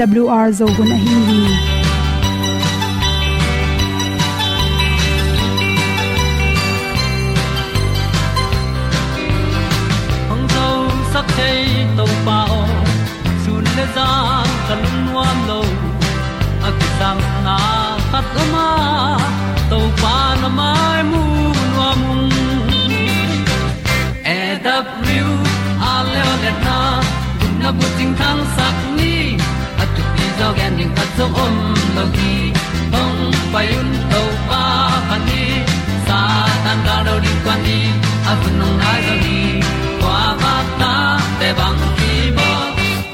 awr zo gun a hi hi hong zo sak chei to pa o sun le za kan nuam lo a ki sam na khat o ma to pa na mai mu nuam e da a le na gun na bu tin kan sak ni tu pi zo ding khat zo om lo gi hong pai un to pa pan ni sa tan da do di kwan ni a bu nong nai zo ni kwa ba ta te bang ki bo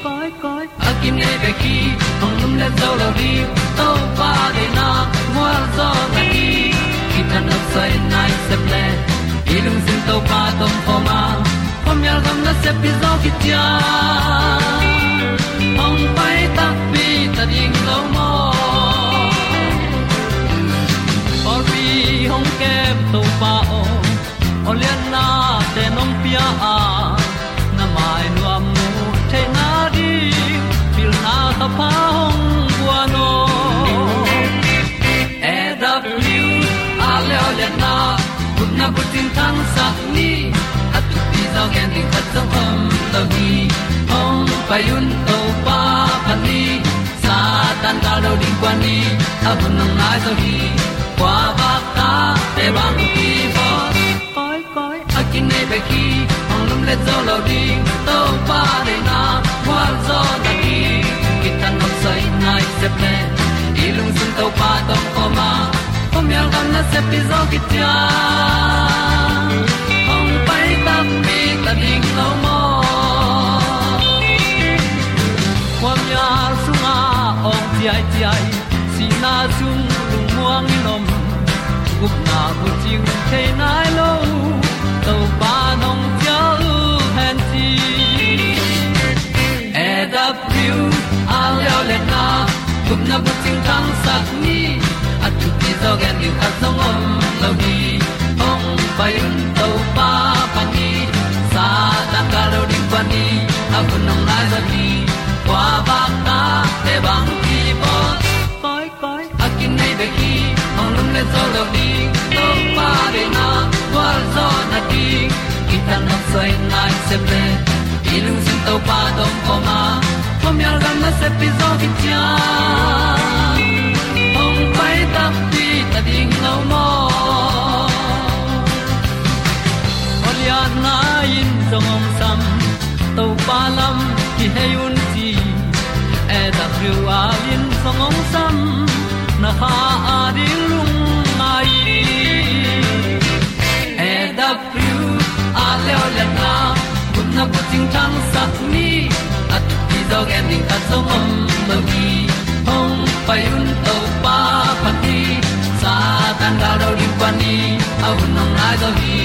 koi koi a kim nei be ki hong lum le zo lo di to pa de na mo zo ta ki ki tan no sai nai se ple ilung sin to pa tom pa ma. Pom yal gam na se pi zo ki tia tu pi zo khat zo om lo gi pai un to pa pa ni sa tan ga lo ding kwan ni a bu nang mai kwa ba ta te bang ki bo koi koi a kin nei pe ki hong lum le zo lo ding to pa de na kwa zo na ki ki tan nok sai nai se ple ilung sun to pa tom ko ma. Pom yal gam na se pi zo ki tia ta ding lo mo kwam ya sung a ong ti ai ti ai si na zum lu muang ni nom gup na bu ting te nai lo to pa nong pia lu han ti e da pru a leo le na gup na bu ting tang sat ni at tu ti zo gen ni at song om lo ni ong pai un ni a bu nong lai za ni kwa ba ta te bang ki bo koi koi a kin nei be ki ong lum le zo lo ni to pa de na kwa zo na ti ki ta na sai nai se ple ilung sin to pa dong ko ma. Pom yal gam na se pi zo ki tia ong pai ta pi ta ding lo mo Olia na in song om sam to pa lam ki hay un ti e da thru a lin song om sam na ha a di lung mai e da thru a le o le na kun na ko ting tang sat ni at ti dog ending ta song om lo gi hong pai un to pa pa ti sa tan ga do ri pa ni au nong lai do gi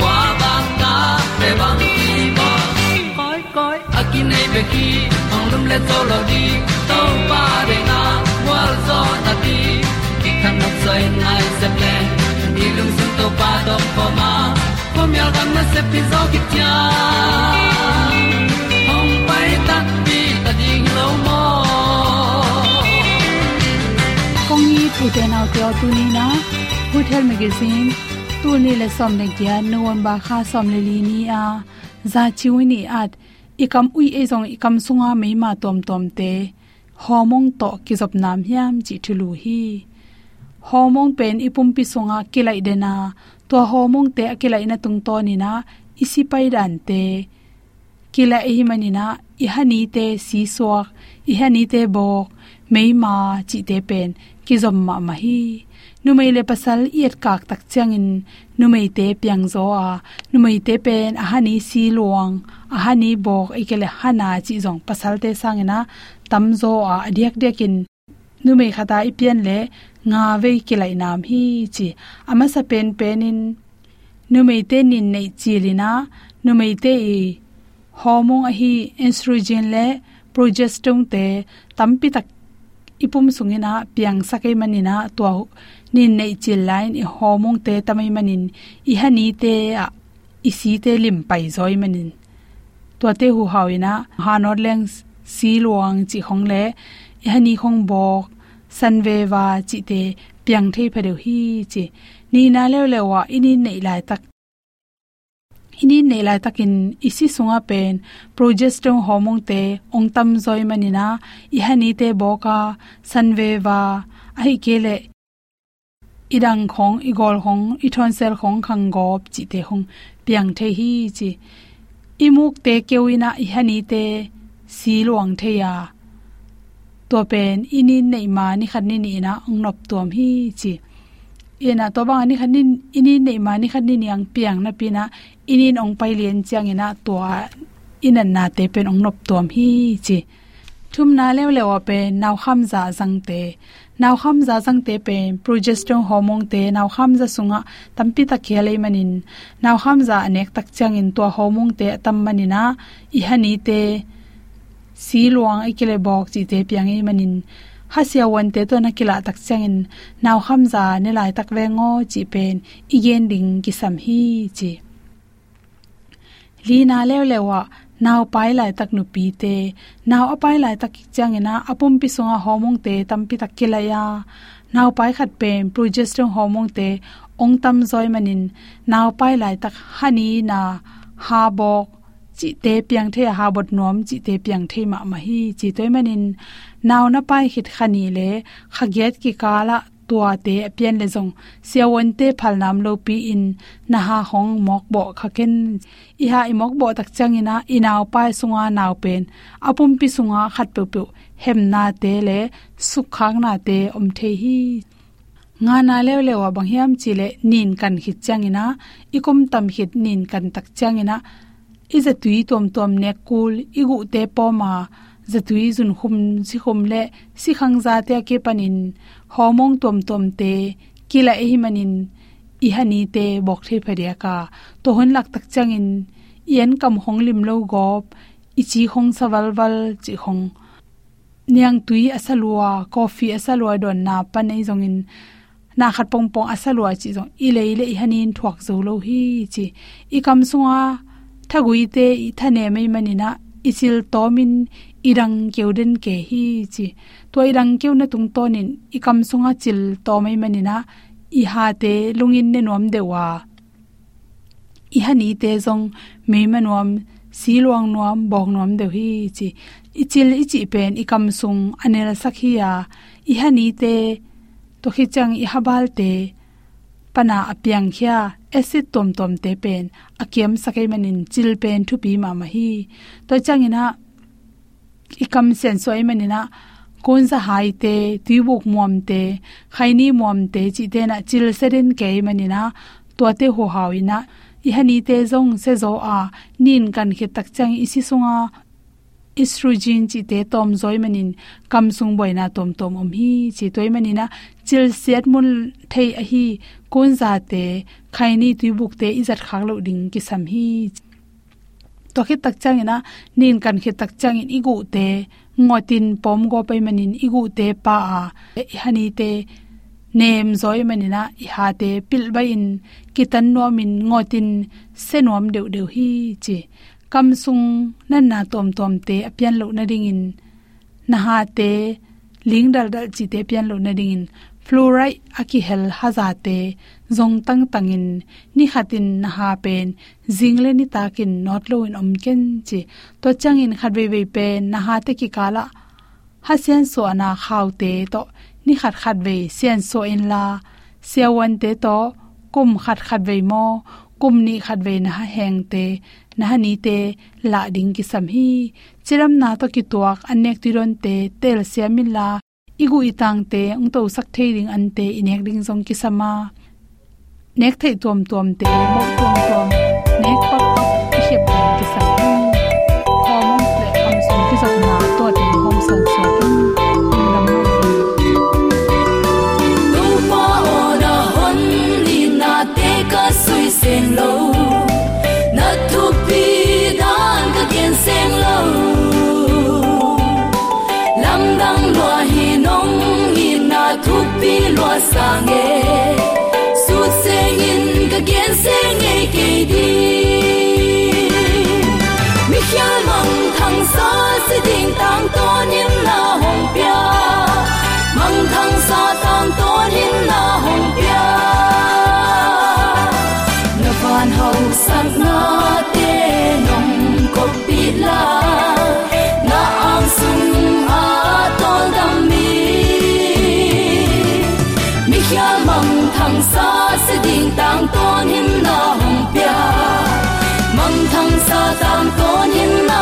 qua ba ta pe bang ki koi ki nei pe ki ong lum le to lo di to pa de na wa zo na ti ki kan nok sai nai se ple ni lung sun to pa do po ma. Po mi al gam na se pi zo ki tia ong pai ta pi ta ding lo mo kong ni pu de na ko tu ni na hotel magazine tu ni le som ne kya november kha som le li ni a za chi wi ni at ikam ui e zong ikam sunga meima tom tom te. Homong to kizop nam hiam chi thulu hi. Homong pen e ipum pi sunga kilai dena to homong te akilai na tung to ni na isi pai dan te. Kila mani na ihani te si suak ihani te bok meima chi te pen kizom ma ma hi. Numei le pasal iet kak tak changin numei te piang zo a numei te pen ahani si luang ahani bok, ikele hana chi zong pasalte, sangena, tamzo, a adiak dekin numei khata ipian le nga ve kilai nam, hi, chi. Ama sa pen penin, numei te nin nei chilina, numei te i hormone a hi estrogen le progesterone te, tampi tak, ipum sungena, piang sakai manina to nin nei chil line, i hormone te tamai manin i hani te a, isi te lim pai zoi manin to te hu hawina hanor leng si luang, chi khong le hani khong bok, san ve wa chi te, piang thei phade hi, chi. Ni na le le wa, ini nei lai tak. Ini nei lai takin isi sunga pen progesterone hormone te, ong tam zoi manina i hani te boka san ve wa ai kele idang khong, igol khong, ithon sel khong, khang gop, chi te hong, piang the hi, chi. Imuk te kewina i hani te si luang the ya to pen ini nei ma ni khan ni ni na ong nop tom hi chi ena to bang ni khan ni ini nei ma ni khan ni yang piang na pina inin ong pai lien chang ina to inan na te pen ong nop tom hi chi thum na lew lew pe naw kham za zang te. Naw kham za zang te pe progesterone hormone te naw kham za sunga tampi ta khele manin. Naw kham za anek tak chang in to hormone te tam manina i hani te si luang ikile bok chi te piang i manin. Ha sia wan te to na kila tak changin naw kham za ne lai tak ve ngo chi pen igen ding ki sam hi chi. Li na lew lewa naw pai lai tak nu pi नाउ अपाइ apai तक tak changena apum pi songa homong te tampi tak kilaya naw pai khat pen progesterone hormone te ong tam zoi manin. Naw pai lai tak hani na ha bok chi te piang the ha bot nom chi te piang the ma ma hi, chi toy manin. Naw na pai hit khani le khaget ki kala tua te pian le zong. Siawon te phal nam lo pi in na ha hong mok bo khaken. I ha i mok bo tak changina inaw pai sunga naw pen. Apum pi sunga khat pe pe. Hem na te le, sukhang na te om the hi. Nga na lew lew wa bang hiam chi le nin kan hit changina. Ikum tam hit nin kan tak changina. Iza tui tom tom ne kul, igu te po ma zatui zun khum, si khum le, si khang za te ke panin. Homong tom tom te, kila e hi manin. I hani te, bok the pharia ka. To hon lak tak changin. Yen kam hong lim lo gop. I chi hong sawal wal chi hong. Niang tui asalua, coffee asalua don na panai zongin. Na khat pong pong asalua chi zong. I le le i hanin thuak zo lo hi, chi. I kam sunga, thagui te, i thane mai manina. Isil tomin irang keuden ke hi chi. To irang keu na tung tonin, ikam sunga chil to mai manina i ha te lungin ne nom dewa. I hani te zong me manom si luang nom bong nom de hi chi. Ichil ichi pen ikam sung anel sakhiya. I hani te to khichang i habal te, pana apyang khya acid tom tom te pen akem sakai manin chil pen thu pi ma ma hi. To changina ikam sen soi manina kon sa hai te tibuk muam te khaini muam te chi te na chil serin ke manina to te ho hawina. I hani te zong se zo a, nin kan khe tak chang isi sunga. Estrogen chi te tom zoi manin kam sung boina tom tom om hi chi toi manina chil set mun thei a hi kon za te, khaini tibuk te izat khak lo ding ki sam hi to khit tak chang ina, nin kan khit tak chang in igu te, ngotin pom go pe manin igu te pa a. E, hani te, nem zoi manina i ha te pil ba in, kitan no min ngotin senom deu deu hi chi. Kam sung nan na tom tom te apian lo na ding in. Na ha te, ling dal dal chi te pian lo na ding in. Fluoride aki hel hazate zong tang tangin, ni khatin na ha pen jingle ni takin not lo in om ken chi. To changin khatwe we pen, na ha te ki kala. Ha sian so na khaw te to, ni khat khat we sian so in la. Siawan te to, kum khat khat we mo, kum ni khat we na heng te, na ni te, la ding ki sam hi. Chiram na to ki tuak anek tiron te, tel siamin la. Igu itang te, ung to sak thei ding an te, inek ding zong ki sama nek thei tom tom te mo tom tom nek pap pap ki hep ki sam hormone le am som ki sak na to te hom sang so kin nam tu pa ona hon li na te ka sui sen lo na tu pi dan ka ken sen lo lam dang lo hi nong ni na tu pi lo sang e ka ken sen e ke di mi khia mang thang sa se ding tang to in na hồng bia mang thăng sa tang to in na hồng bia na van hậu sắc na te nong ko pi la na ang sung a tôn dam mi mi khia mang thăng sa se tang tôn in na hom pya mang thăng sa tang tôn in na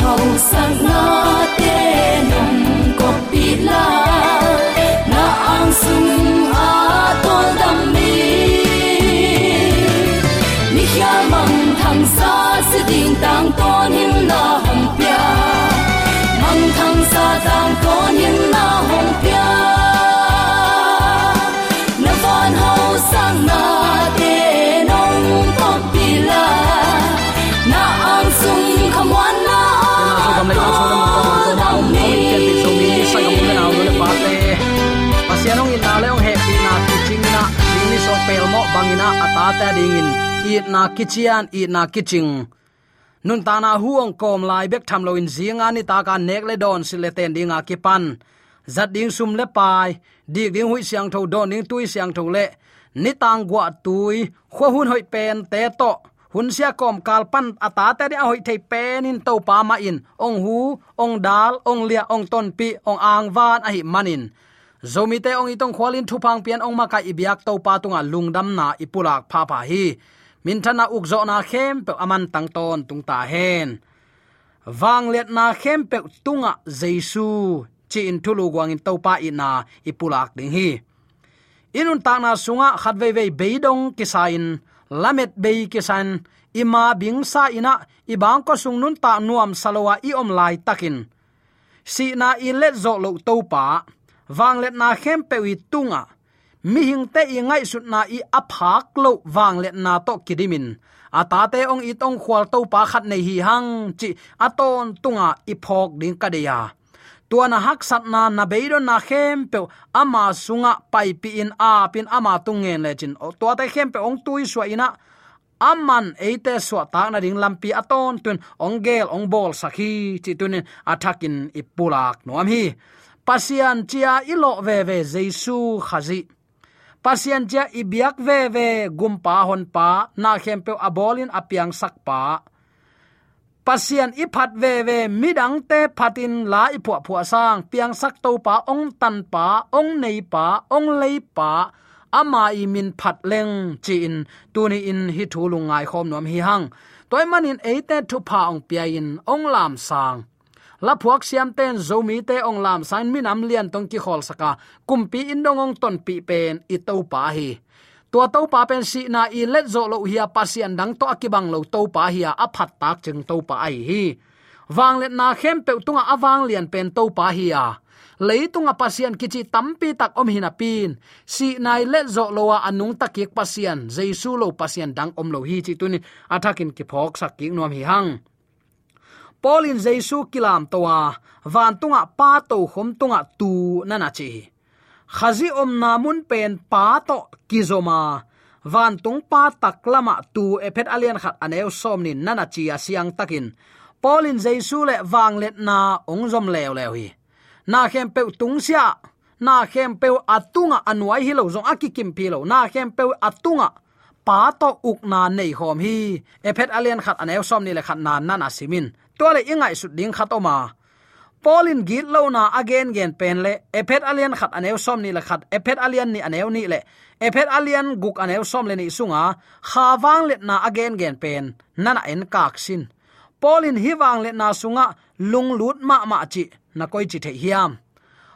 hồng bia bangina ta ding dingin. I na kichian, i na kiching. Nun ta na huang kom lai bek tham lo in zinga ni ta ka nek le don sile ten dinga ki pan. Zat ding sum le pai dik ding hui siang tho, don ding tui siang tho le. Ni tang gwa tui kho hun hoi pen te to. Hun sia kom kal pan ata ta de hoi thei pen in to pa ma in. Ong hu, ong dal, ong lia, ong ton pi, ong ang van a hi manin zomi te ong itong khwalin thupang pian ong maka ibyak to pa tunga lungdam na ipulak pha pha hi. Min thana ukzo na khem pe aman tang ton tung ta hen. Wang let na khem pe tunga jesu. Chi in thulu gwang in to pa ina ipulak ding hi. Inun ta na sunga khat ve ve beidong kisain lamet be kisan ima bing sa ina ibang ko sung nun ta nuam salowa i om lai takin. Si na i let zo lo to pa wanglet na khem pe wi tunga. Mi hing te i ngai sut na i aphak lo wanglet na to kidimin. Ata te ong itong khwal to pa khat nei hi hang chi aton tunga i phok ding ka deya. Tuana hak sat na na beiro na khem pe ama sunga pai pi in a pin ama tungen le chin. To te khem pe ong tui swa ina. Aman eite swa ta na ding lampi aton tun ongel ongbol sakhi chi tunin athakin ipulak nuam hi pasian chia ilo ve ve jesu khazi. Pasian chia ibiak ve ve gumpa hon pa, na khem pe abolin apiang sak pa. Pasian iphat ve ve midang te phatin la ipua phua sang, piang sak to pa, ong tan pa, ong nei pa, ong lei pa, ama i min phat leng chi in tuni in hi thu lungai khom nom hi hang. Toy manin eite thu pa ong pia in, ong lam sang la phuak siam ten zomi te ong lam san min am lian tong ki khol saka. Kumpi in dong ong ton pi pen i to pa hi. Tua to pa pen si na i let zo lo hi pasian dang to akibang lo to pa hi a phat tak cheng to pa ai hi. Wang let na khem pe tunga awang lian pen to pa hi a. Leitunga pasian kichi tampi tak om hina pin. Si nai let zo lowa anung takik pasian jesu lo pasian dang om lo hi chi tunin athakin ki phok sak ki nom hi hang polin jaisu kilam towa van tunga pa to khom tunga tu nana chi. Khazi om namun pen pa to kizoma van tung pa taklama tu ephet alian khat aneu somni nana chi asiang takin. Polin jaisu le wang let na ong zom lew lew hi. Na khem pe tung sia. Na khem pe atunga anwai hi lo zong akikim pi lo. Na khem pe atunga pa to uk na nei hom hi. Ephet alian khat aneu som ni le khat na nana simin to le ingai su ding khatoma polin git lo na again gen pen le, ephet alien khat aneu som ni la khat, ephet alien ni aneu ni le, ephet alien guk aneu som le ni sunga khawang le na again gen pen, nana en kak sin. Polin hiwang le na sunga, lung lut ma ma chi, na koi chi the hiam.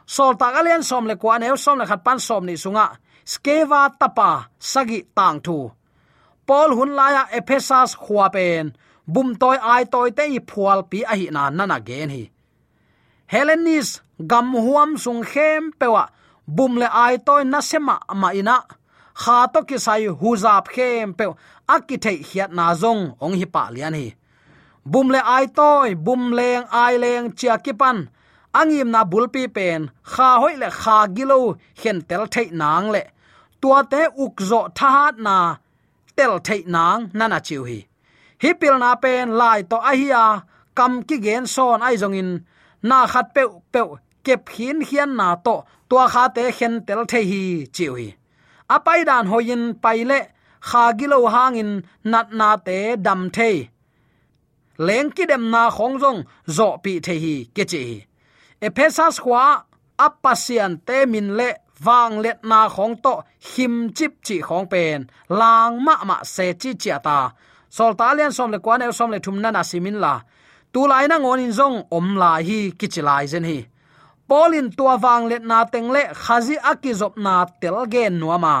Sol tak alien som le ko aneu som le khat pan som ni sunga, skeva tapa, sagi tang thu. Paul hun laya ephesas khwa pen bum toy ai toy te i phual pi a hi na na gen hi. Helenis gam huam sung khem pewa. Bum le ai toy na sema ma ina. Kha to ki sai hu zap khem pe aki thei hiat na zong, ong hi pa lian hi. Bum le ai toy, bum leng, ai leng, chia ki pan. Angim na bulpi pen. Kha hoi le kha gilo hen tel thei nang le. Tua te uk zo thahat na, tel thei nang, nana chiu hi hipil na pen lai to ahia kam ki gen son ai jong in. Na khat pe pe kep hin hian na to, tua kha te khen tel the hi, chiu hi. Apai dan hoin paile kha gilo hangin nat na te dam the leng ki dem na khong jong zo pi the hi, ke chi ephesas khwa apasian te min le wang let na khong to, him chip chi khong pen, lang ma ma se chi chi ta sol ta lian som le kwan el som le thum na na simin la. Tu lai na ngon in zong om la hi kichilai zen hi. Polin tua wang let na teng le khazi akizop na tel gen nuama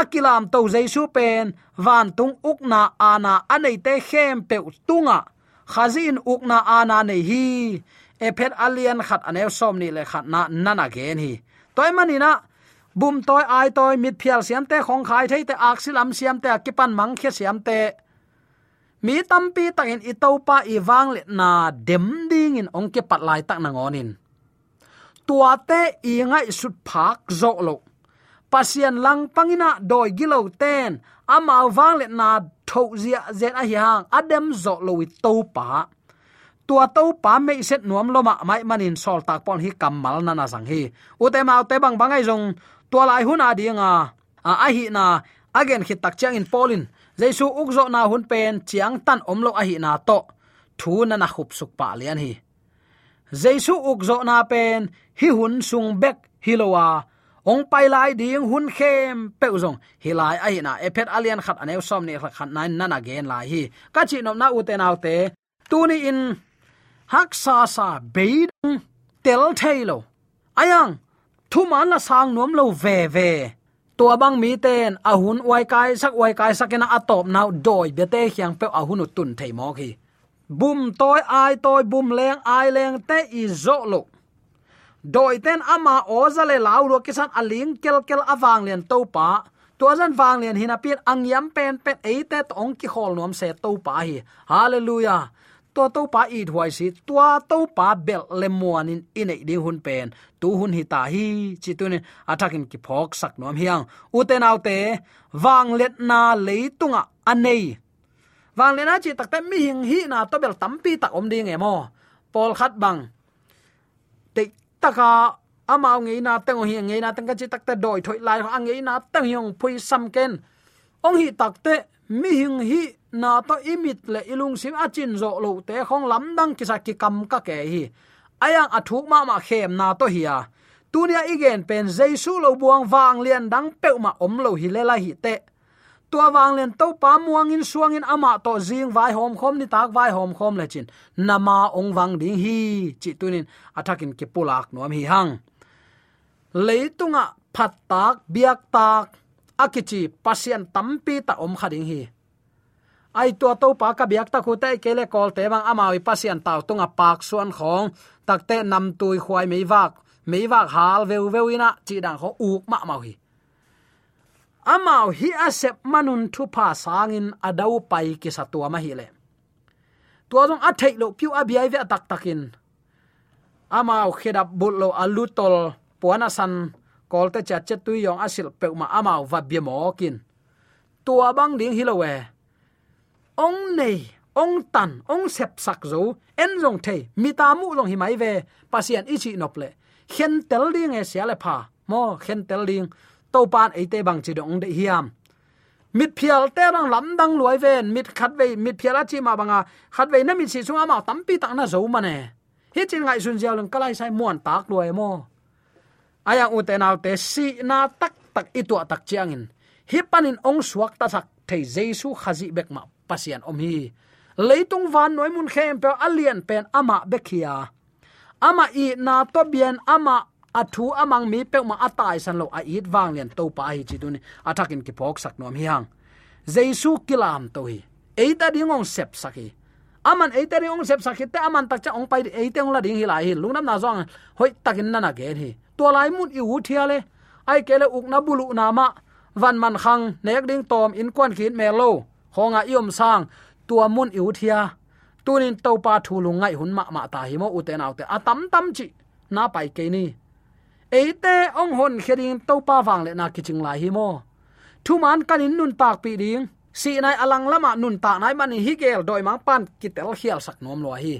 akilam to jaisu pen, van tung ukna ana anei te khem pe tunga. Khazin ukna ana nei hi. Ephet alien khat anew som ni le khat na nana gen hi. Toy manina bum toy ai toy mit phial siam te khong khai thei te aksilam siam te akipan mang khe siam te mi tampi takin itopa iwang le na dem ding in ongke patlai tak na ngonin tua te i ngai sut phak zo lo. Pasian lang pangina doi gilo ten. Ama wang le na tho zia zen a hiang adem zo lo wi topa. Tua topa me set nuam loma mai manin sol tak pon hi kamal na na sang hi. U te mau te bang bangai jong tua lai hun a dinga a. A hi na. Again khit tak chang in polin jaisu ukzo na hun pen chiang tan omlo a hi na to. Thu na na khup suk pa lian hi. Jaisu ukzo na pen, hi hun sung bek hilowa ong pai lai ding hun khem pe zong. Hilai hi na ephet alian khat anew som ni khat nine nana gen lai hi. Ka chi nom na u te nau te, tu ni in hak sa sa beidang tel thailo ayang, thu man la sang nom lo ve ve tua bang mi ten ahun wai kai sak wai kai sakena atop nau doi bete khiang pe ahun tun thei mo khi. Bum toy ai toy bum leng, ai leng te i zo lo doi ten ama ozale lau ro kisan aling kel kel awang len to pa. Tua zan wang len hina pin angyam pen pen eite tong ki khol nom se to pa hi. Hallelujah to to pa i huai si, tua to pa bel le muan in in ei ding hun pen. Tu hun hi ta hi chi tu ne atakin ki phok sak nom hiang. U te nau te wang let na leitunga anei. Wang le na chi tak ta mi hing hi na to bel tampi tak om ding emo. Pol khat bang te taka amao ngei na teng hi ngei na teng ka chi tak ta doi thoi lai, ang ngei na teng yong phui sam ken. Ong hi tak te mi hing hi na to imit le ilung sim achin zo lo te khong lam dang ki sa ki kam ka ke hi. Ayang athuk ma ma khem na to hiya tunia igen pen jesu lo buang wang lian dang pe ma om lo hi le la hi te. Tua wang lian to pa muang in suang in ama to jing vai hom khom ni tak vai hom khom le chin. Nama ong wang ding hi, chi tunin athakin ki pulak nom hi hang. Leitunga phat tak, biak tak akichi pasien tampi ta om khading hi ai to to pa ka biak ta khute kele kol te bang amawi pasian taw tunga pak suan khong. Takte nam tui khwai mei wak mei wak hal veu veu ina, chi dang kho uk ma mau hi. Amao hi asep manun thu pa sangin adau pai ki satua ma hi le. Tua jong a thei lo piu abiai ve tak takin. Amao khedap bullo alutol puana san. Kolte chat chat tu yong asil pe ma amao va bia mo kin. Tua bang ding hilowe ong nei ong tan ong sep sak zo en long the mi ta mu long hi mai ve pasien ichi nop le khen tel ding e sia le pha mo khen tel ding to pan e te bang chi dong de hiam mit phial te rang lam dang luai ven mit khat ve mit phiala chi ma banga khat ve na mit si sunga ma tampi tak na zo ma ne hi chin ngai sun jiao lung kalai sai muan tak luai mo aya u te nau te si na tak tak i tu tak chiang in. Hi panin ong suak ta sak thei jesu khazi bek ma pasian om hi. Leitung van noi mun khem pe alien pen ama bekhia. Ama i na to bian ama athu amang mi pe ma atai san lo a it wang lian to pa hi chi dun athakin ki pok sak nom hi hang. Jesu kilam to hi. Eita dingong sep saki aman eita dingong sep saki te aman tak cha ong pai eita ong la ding hi lai hi. Lungnam na zong hoi takin na na gen hi to lai mun i u thia le. Ai kele uk na bulu na ma. Van man khang nek ding tom in kwan khin me lo honga iom sang, tua mun i u thia. Tunin to pa thulu ngai hun ma ma ta hi mo u te nau te atam tam chi, na pai ke ni. Eite ong hon khering to pa wang le na kiching lai hi mo. Thu man kanin nun tak pi ding. Si nai alang lama nun ta nai man hi gel doi mang pan kitel khial sak nom lo hi.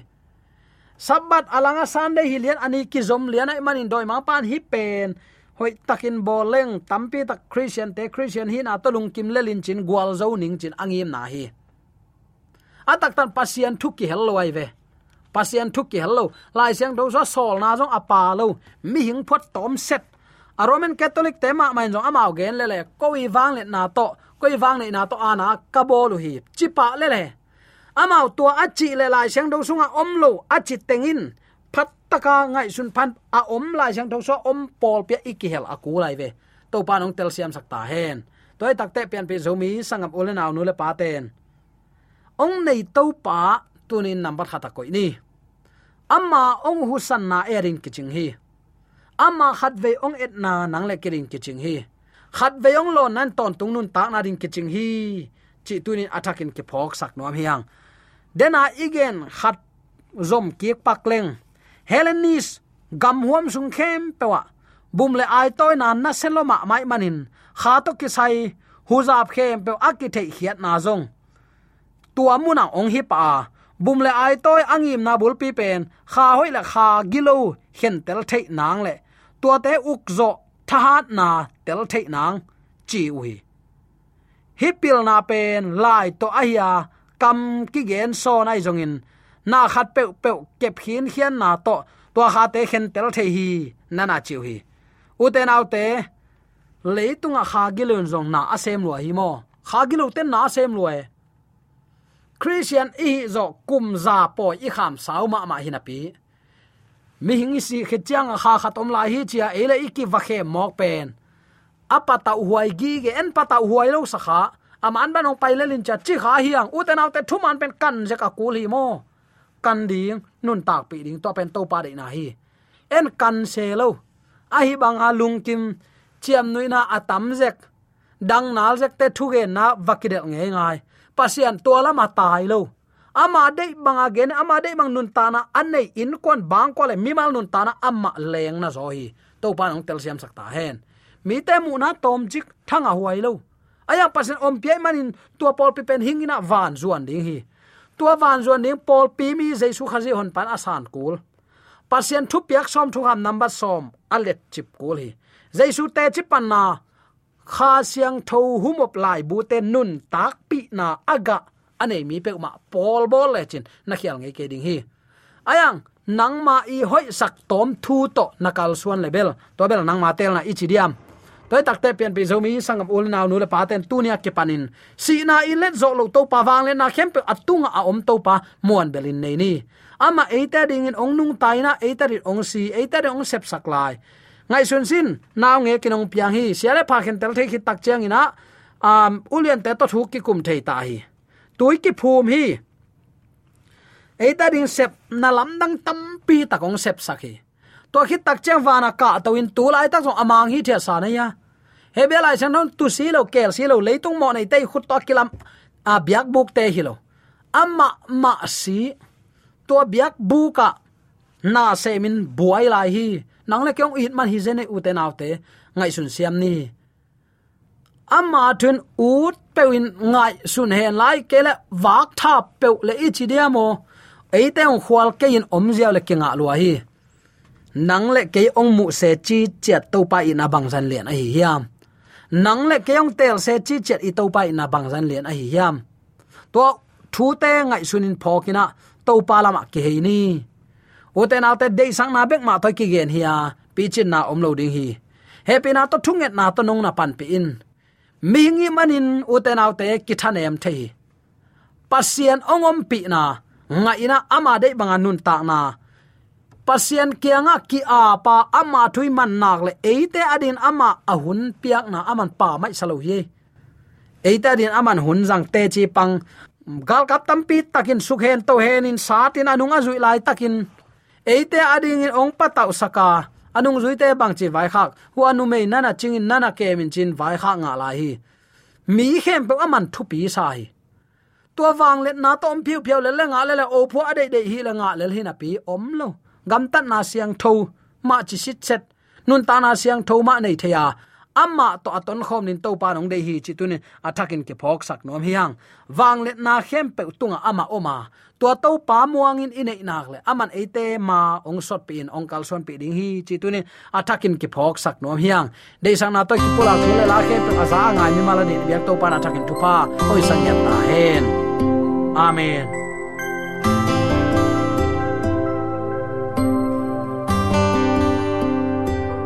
Sabat alanga sunday hi lian ani ki zom lian ai manin doi mang pan hi pen hoi takin boleng tampi tak christian te, christian hi na to lung kim lelin chin gwal zo ning chin angim na hi. Atak tan pasian thuki hello ai ve. Pasian thuk ki hello, lai siang do so sol na jong apa lo. Mi hing phot tom set. A roman catholic tema main jong amao gen le le ko wi wang le na to ko wi wang le na to ana ka bo lu hi. Chi pa le le amao tua achi le lai siang do sunga om lo, achi tengin phat taka ngai sun phan a om lai sang do so om pol pe ikihel aku lai ve to pa nong tel siam sakta hen toy takte pian pe zomi sangam ulen ule nu le pa ten ong nei to pa tunin number khata koi ni amma ong husan na erin kiching hi amma khat ve ong et na nang le kirin kiching hi khat ve ong lo nan ton tung nun ta na rin kiching hi chi tunin attacking ki phok sak nom hiang dena igen khat zom kiek pak leng helenis gam huam sung khem pewa. Bum le ai toy na na seloma mai manin. Kha to ki sai huzap khem pe akithe hiat na zong. Tua muna ong hi pa. Bum le ai toy angim na bul pi pen. Kha hoi la kha gilo hen tel thei nang le. Tua te uk zo thahat na tel thei nang. Chi ui. Hi pil na pen lai to ahia kam ki gen so nai in na khat pe pe kep khin khian na to to kha te khen tel thei hi, na na chiu hi. U te nau te, leitunga kha gilun zong na asem lo hi mo. Kha gilu ten na asem lo e christian i zo kum za po i kham sau ma ma hinapi mi hing si khechang kha khatom la hi chia ele iki vakhe mok pen. Apata huai gi ge en pata huai lo sakha aman ban ong paile lin cha chi kha hiang. U te naw te thu pen kan je ka kul hi mo kan ding, nun tak pi ding to pen to pa de na hi. En kan se lo. A hi bang a lung kim, chiam nuina atam zek. Dang nal zek te thu ge na vakidel nge ngai. Pasian to lama tai lo. Ama de bang gen ama de bang nun tana anei in kon bang ko le mimal nun tana amma leng na zo hi. To pa nong tel siam sakta hen. Mi te mu na tom jik thanga huai lo. Aya pasen om pi manin, tua pol pi pen hingina van zuan ding hi tua van zo ning pol pi mi jaisu khazi hon pan asan kul. Pasien thu piak som thu ham number som, alet chip kul hi. Jaisu te chip pan na, kha siang tho humop lai bu te nun tak pi na aga, anei mi pe ma pol bol le chin, na khial nge ke ding hi. Ayang, nang ma i hoi sak tom thu to nakal suan level to bel nang ma tel na ichidiam toy takte pian pi zomi sangam ul naw nu le paten tunia ke panin si na i let zo lo to pa wang le na khem pe atunga a om to pa muan belin nei ni. Ama eita ding in ong nung taina eita ri ong si eita ri ong sep saklai ngai sun sin naw nge kinong piang hi siale pha khen tel thei ki tak chang ina à, um ulian te to thu ki kum thei ta hi. Tui ki phum hi. Eita ding sep na lam dang tam pi takong sep sakhi to khi tak chang wana ka to in tu lai tak song amang hi thia sa na ya he be lai chang non tu si lo kel si lo leitung mo nei tei khut to kilam a biak buk te hi lo amma ma si to biak bu ka na se min buai lai hi nang le kyong it man hi zene u te naw te ngai sun siam ni amma thun ut pewin ngai sun hen lai kele wak tha pe le ichi dia mo eite ong khwal ke in om zia le kinga lua hi nang le ke ong mu se chi chet to pa in abang zan lian a hi hiam nang le ke ong tel se chi chet i to pa in abang zan lian a hi hiam to thu te ngai sunin phokina to pa lama ke he ni. O te na te dei sang na bek ma thoi ki gen hiya pi chin na om lo ding hi happy na to thunget na to nong na pan pi in. Mi ngi manin o te na te ki than em thei pasien ongom pi na ngai na ama dei banga nun ta na pasien kianga ki a pa ama thui man nak le. Eite adin ama ahun piak na aman pa mai salo ye. Eite adin aman hun jang te chi pang. Gal kap tampi takin sukhen to hen in satin anunga zui lai takin. Eite ading in ong patau saka anung zui te bang chi vai khak. Hu anu mei nana chingin nana ke min chin vai khak nga lai hi. Mi khem pe aman thu pi sai tua wang le na tom phiu phiu le le nga le le o phu ade de hi le nga le hi na pi om lo gam tan na siang tho, ma chi sit set. Nun ta na siang tho ma nei thaya amma to aton khom nin to pa nong dei hi chi tunin athakin ke phok sak nom hiang wang let na khem pe tunga ama oma. To to pa muang in inei nak le aman ate ma, ong sot pe in, ong kal son pe ding hi chi tunin athakin ke phok sak nom hiang dei sang na to ki pula thule la khem pe aza ngai mi mala ni. Biak to pa na athakin tu pa. Oi sang yat ta hen. Amen.